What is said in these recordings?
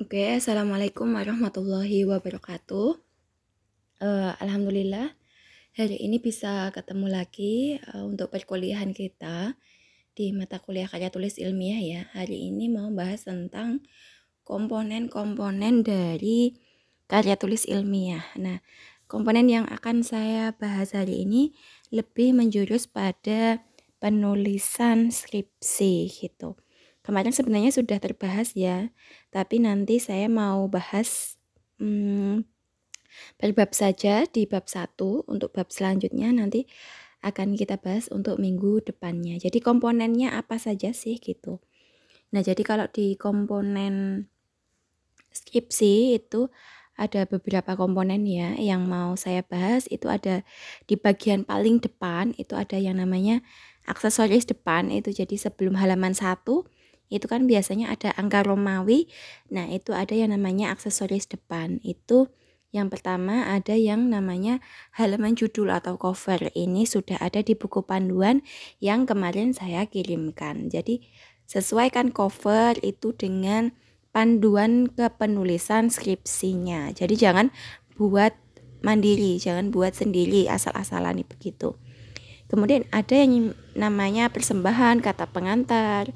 Oke, Assalamualaikum warahmatullahi wabarakatuh. Uh, Alhamdulillah, hari ini bisa ketemu lagi uh, untuk perkuliahan kita di mata kuliah karya tulis ilmiah ya. Hari ini mau bahas tentang komponen-komponen dari karya tulis ilmiah. Nah, komponen yang akan saya bahas hari ini lebih menjurus pada penulisan skripsi gitu. Kemarin sebenarnya sudah terbahas ya, tapi nanti saya mau bahas hmm, per bab saja di bab 1 untuk bab selanjutnya nanti akan kita bahas untuk minggu depannya. Jadi komponennya apa saja sih gitu. Nah, jadi kalau di komponen skripsi itu ada beberapa komponen ya yang mau saya bahas itu ada di bagian paling depan itu ada yang namanya aksesoris depan itu jadi sebelum halaman 1 itu kan biasanya ada angka Romawi. Nah, itu ada yang namanya aksesoris depan. Itu yang pertama ada yang namanya halaman judul atau cover. Ini sudah ada di buku panduan yang kemarin saya kirimkan. Jadi, sesuaikan cover itu dengan panduan kepenulisan skripsinya. Jadi, jangan buat mandiri, jangan buat sendiri asal-asalan begitu. Kemudian ada yang namanya persembahan kata pengantar,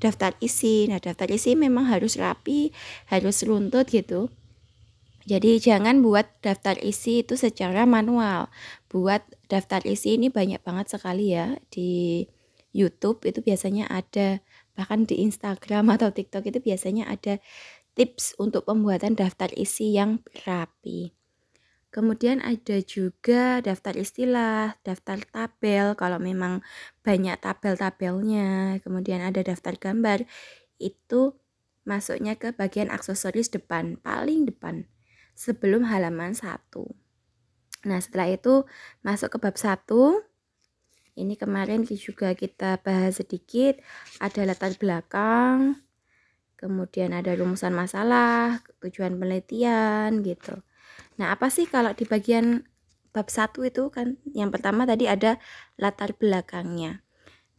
daftar isi. Nah, daftar isi memang harus rapi, harus runtut gitu. Jadi jangan buat daftar isi itu secara manual. Buat daftar isi ini banyak banget sekali ya di YouTube itu biasanya ada bahkan di Instagram atau TikTok itu biasanya ada tips untuk pembuatan daftar isi yang rapi. Kemudian ada juga daftar istilah, daftar tabel kalau memang banyak tabel-tabelnya. Kemudian ada daftar gambar. Itu masuknya ke bagian aksesoris depan, paling depan sebelum halaman 1. Nah, setelah itu masuk ke bab 1. Ini kemarin juga kita bahas sedikit, ada latar belakang, kemudian ada rumusan masalah, tujuan penelitian gitu. Nah, apa sih kalau di bagian bab 1 itu kan yang pertama tadi ada latar belakangnya.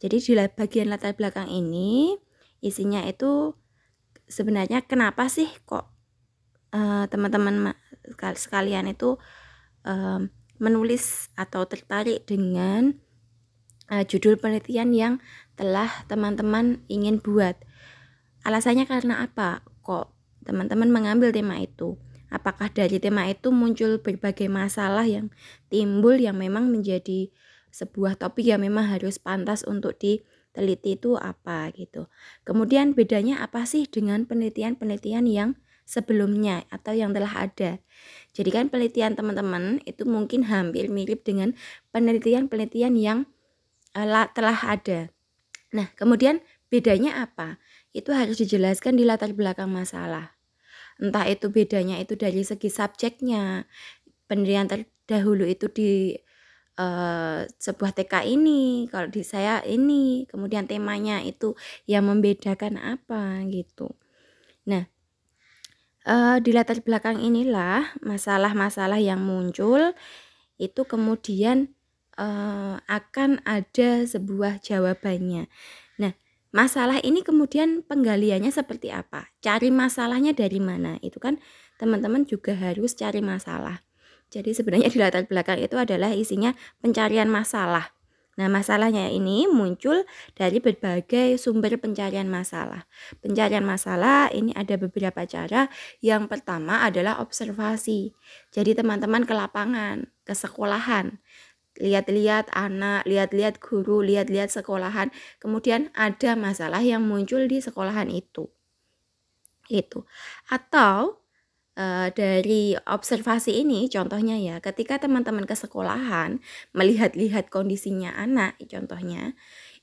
Jadi di bagian latar belakang ini isinya itu sebenarnya kenapa sih kok uh, teman-teman sekalian itu uh, menulis atau tertarik dengan uh, judul penelitian yang telah teman-teman ingin buat. Alasannya karena apa? Kok teman-teman mengambil tema itu? Apakah dari tema itu muncul berbagai masalah yang timbul yang memang menjadi sebuah topik yang memang harus pantas untuk diteliti itu apa gitu. Kemudian bedanya apa sih dengan penelitian-penelitian yang sebelumnya atau yang telah ada. Jadi kan penelitian teman-teman itu mungkin hampir mirip dengan penelitian-penelitian yang uh, telah ada. Nah, kemudian bedanya apa? Itu harus dijelaskan di latar belakang masalah entah itu bedanya itu dari segi subjeknya. Penelitian terdahulu itu di uh, sebuah TK ini kalau di saya ini. Kemudian temanya itu yang membedakan apa gitu. Nah uh, di latar belakang inilah masalah-masalah yang muncul. Itu kemudian uh, akan ada sebuah jawabannya Masalah ini kemudian penggaliannya seperti apa? Cari masalahnya dari mana? Itu kan teman-teman juga harus cari masalah. Jadi sebenarnya di latar belakang itu adalah isinya pencarian masalah. Nah, masalahnya ini muncul dari berbagai sumber pencarian masalah. Pencarian masalah ini ada beberapa cara. Yang pertama adalah observasi. Jadi teman-teman ke lapangan, ke sekolahan, lihat-lihat anak, lihat-lihat guru, lihat-lihat sekolahan, kemudian ada masalah yang muncul di sekolahan itu. Itu. Atau e, dari observasi ini contohnya ya, ketika teman-teman ke sekolahan melihat-lihat kondisinya anak, contohnya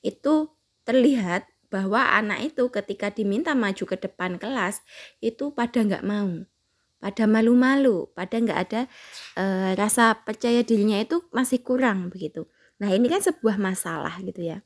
itu terlihat bahwa anak itu ketika diminta maju ke depan kelas itu pada nggak mau pada malu-malu, pada nggak ada e, rasa percaya dirinya itu masih kurang begitu. Nah ini kan sebuah masalah gitu ya.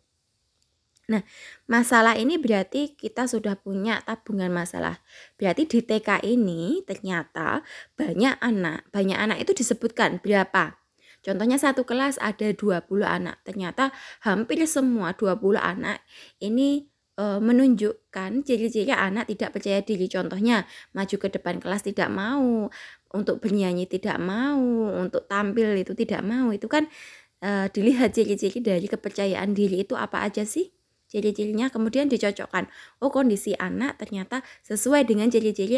Nah masalah ini berarti kita sudah punya tabungan masalah. Berarti di TK ini ternyata banyak anak, banyak anak itu disebutkan berapa. Contohnya satu kelas ada 20 anak. Ternyata hampir semua 20 anak ini e, menunjukkan ciri-ciri anak tidak percaya diri. Contohnya, maju ke depan kelas tidak mau, untuk bernyanyi tidak mau, untuk tampil itu tidak mau. Itu kan e, dilihat ciri-ciri dari kepercayaan diri itu apa aja sih? Ciri-cirinya kemudian dicocokkan. Oh, kondisi anak ternyata sesuai dengan ciri-ciri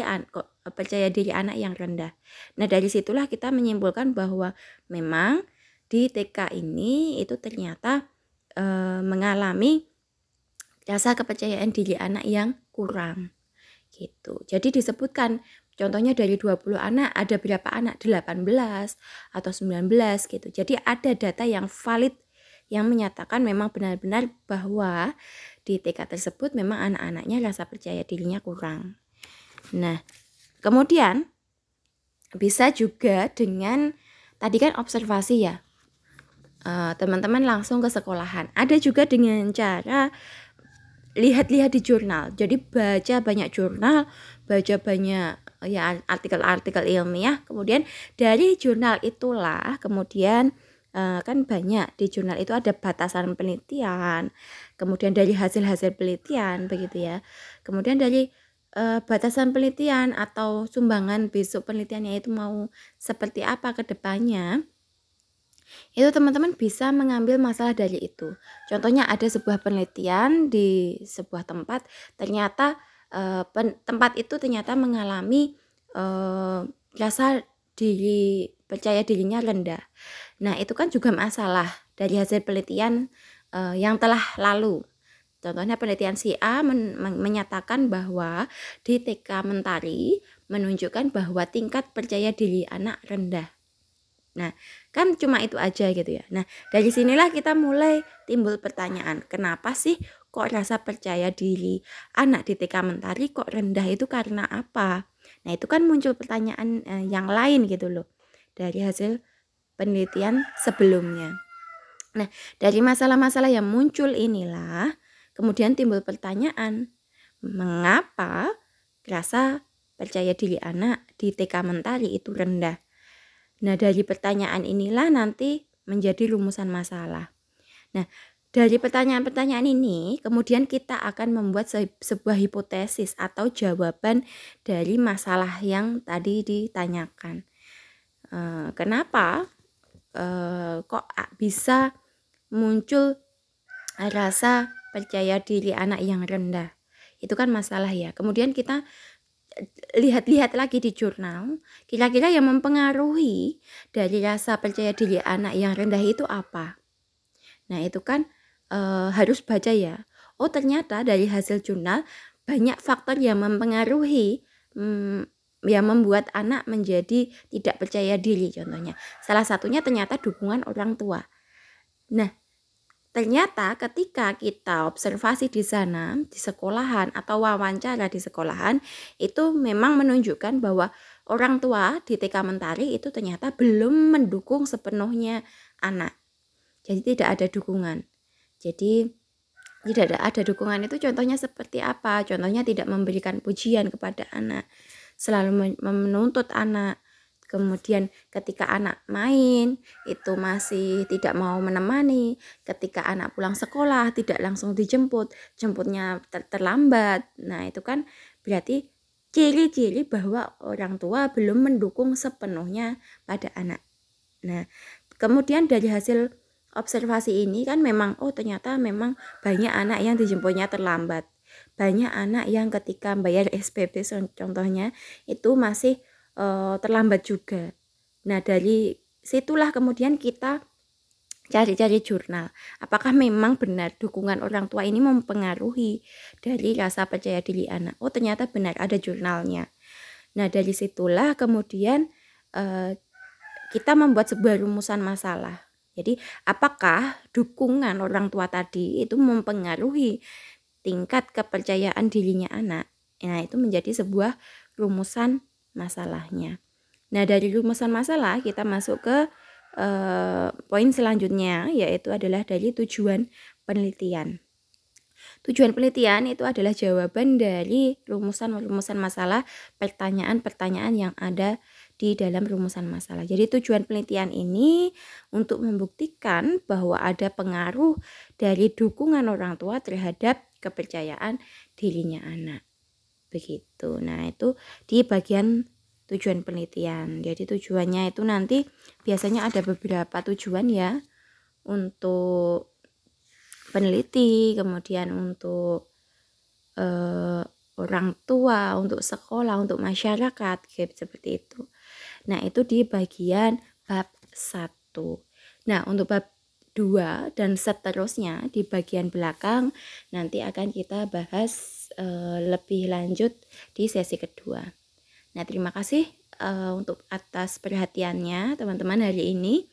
percaya diri anak yang rendah. Nah, dari situlah kita menyimpulkan bahwa memang di TK ini itu ternyata e, mengalami rasa kepercayaan diri anak yang kurang gitu. Jadi disebutkan contohnya dari 20 anak ada berapa anak 18 atau 19 gitu. Jadi ada data yang valid yang menyatakan memang benar-benar bahwa di TK tersebut memang anak-anaknya rasa percaya dirinya kurang. Nah, kemudian bisa juga dengan tadi kan observasi ya. Eh, teman-teman langsung ke sekolahan. Ada juga dengan cara lihat-lihat di jurnal. Jadi baca banyak jurnal, baca banyak ya artikel-artikel ilmiah. Kemudian dari jurnal itulah kemudian uh, kan banyak di jurnal itu ada batasan penelitian. Kemudian dari hasil-hasil penelitian begitu ya. Kemudian dari uh, batasan penelitian atau sumbangan besok penelitiannya itu mau seperti apa ke depannya itu teman-teman bisa mengambil masalah dari itu. Contohnya ada sebuah penelitian di sebuah tempat, ternyata e, pen, tempat itu ternyata mengalami e, rasa diri percaya dirinya rendah. Nah, itu kan juga masalah dari hasil penelitian e, yang telah lalu. Contohnya penelitian si A men men menyatakan bahwa di TK Mentari menunjukkan bahwa tingkat percaya diri anak rendah. Nah, kan cuma itu aja gitu ya. Nah, dari sinilah kita mulai timbul pertanyaan, kenapa sih kok rasa percaya diri anak di TK Mentari kok rendah itu karena apa? Nah, itu kan muncul pertanyaan eh, yang lain gitu loh dari hasil penelitian sebelumnya. Nah, dari masalah-masalah yang muncul inilah kemudian timbul pertanyaan, mengapa rasa percaya diri anak di TK Mentari itu rendah? Nah, dari pertanyaan inilah nanti menjadi rumusan masalah. Nah, dari pertanyaan-pertanyaan ini, kemudian kita akan membuat sebuah hipotesis atau jawaban dari masalah yang tadi ditanyakan. E, kenapa e, kok bisa muncul rasa percaya diri anak yang rendah? Itu kan masalah ya. Kemudian kita lihat-lihat lagi di jurnal, kira-kira yang mempengaruhi dari rasa percaya diri anak yang rendah itu apa? Nah, itu kan e, harus baca ya. Oh, ternyata dari hasil jurnal banyak faktor yang mempengaruhi hmm, yang membuat anak menjadi tidak percaya diri contohnya. Salah satunya ternyata dukungan orang tua. Nah, Ternyata ketika kita observasi di sana, di sekolahan atau wawancara di sekolahan, itu memang menunjukkan bahwa orang tua di TK Mentari itu ternyata belum mendukung sepenuhnya anak. Jadi tidak ada dukungan. Jadi tidak ada, ada dukungan itu contohnya seperti apa? Contohnya tidak memberikan pujian kepada anak, selalu menuntut anak, Kemudian ketika anak main itu masih tidak mau menemani, ketika anak pulang sekolah tidak langsung dijemput, jemputnya ter terlambat. Nah, itu kan berarti ciri-ciri bahwa orang tua belum mendukung sepenuhnya pada anak. Nah, kemudian dari hasil observasi ini kan memang oh ternyata memang banyak anak yang dijemputnya terlambat. Banyak anak yang ketika bayar SPP contohnya itu masih uh, terlambat juga. Nah, dari situlah kemudian kita cari-cari jurnal. Apakah memang benar dukungan orang tua ini mempengaruhi dari rasa percaya diri anak? Oh, ternyata benar ada jurnalnya. Nah, dari situlah kemudian uh, kita membuat sebuah rumusan masalah. Jadi, apakah dukungan orang tua tadi itu mempengaruhi tingkat kepercayaan dirinya anak? Nah, itu menjadi sebuah rumusan masalahnya. Nah, dari rumusan masalah kita masuk ke uh, poin selanjutnya yaitu adalah dari tujuan penelitian. Tujuan penelitian itu adalah jawaban dari rumusan-rumusan masalah pertanyaan-pertanyaan yang ada di dalam rumusan masalah. Jadi tujuan penelitian ini untuk membuktikan bahwa ada pengaruh dari dukungan orang tua terhadap kepercayaan dirinya anak. Begitu. Nah, itu di bagian tujuan penelitian. Jadi tujuannya itu nanti biasanya ada beberapa tujuan ya untuk peneliti, kemudian untuk uh, orang tua, untuk sekolah, untuk masyarakat, kayak seperti itu. Nah, itu di bagian bab 1. Nah, untuk bab 2 dan seterusnya di bagian belakang nanti akan kita bahas uh, lebih lanjut di sesi kedua. Nah, terima kasih uh, untuk atas perhatiannya teman-teman hari ini.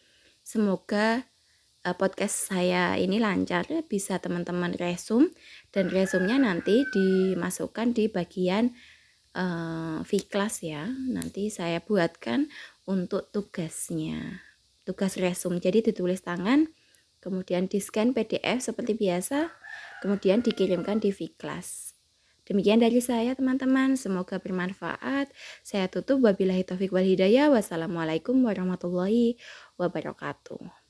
Semoga uh, podcast saya ini lancar bisa teman-teman resum dan resumnya nanti dimasukkan di bagian uh, V-class ya nanti saya buatkan untuk tugasnya tugas resum jadi ditulis tangan kemudian di scan PDF seperti biasa kemudian dikirimkan di V-class Demikian dari saya teman-teman, semoga bermanfaat. Saya tutup wabillahi taufik wal hidayah. Wassalamualaikum warahmatullahi wabarakatuh.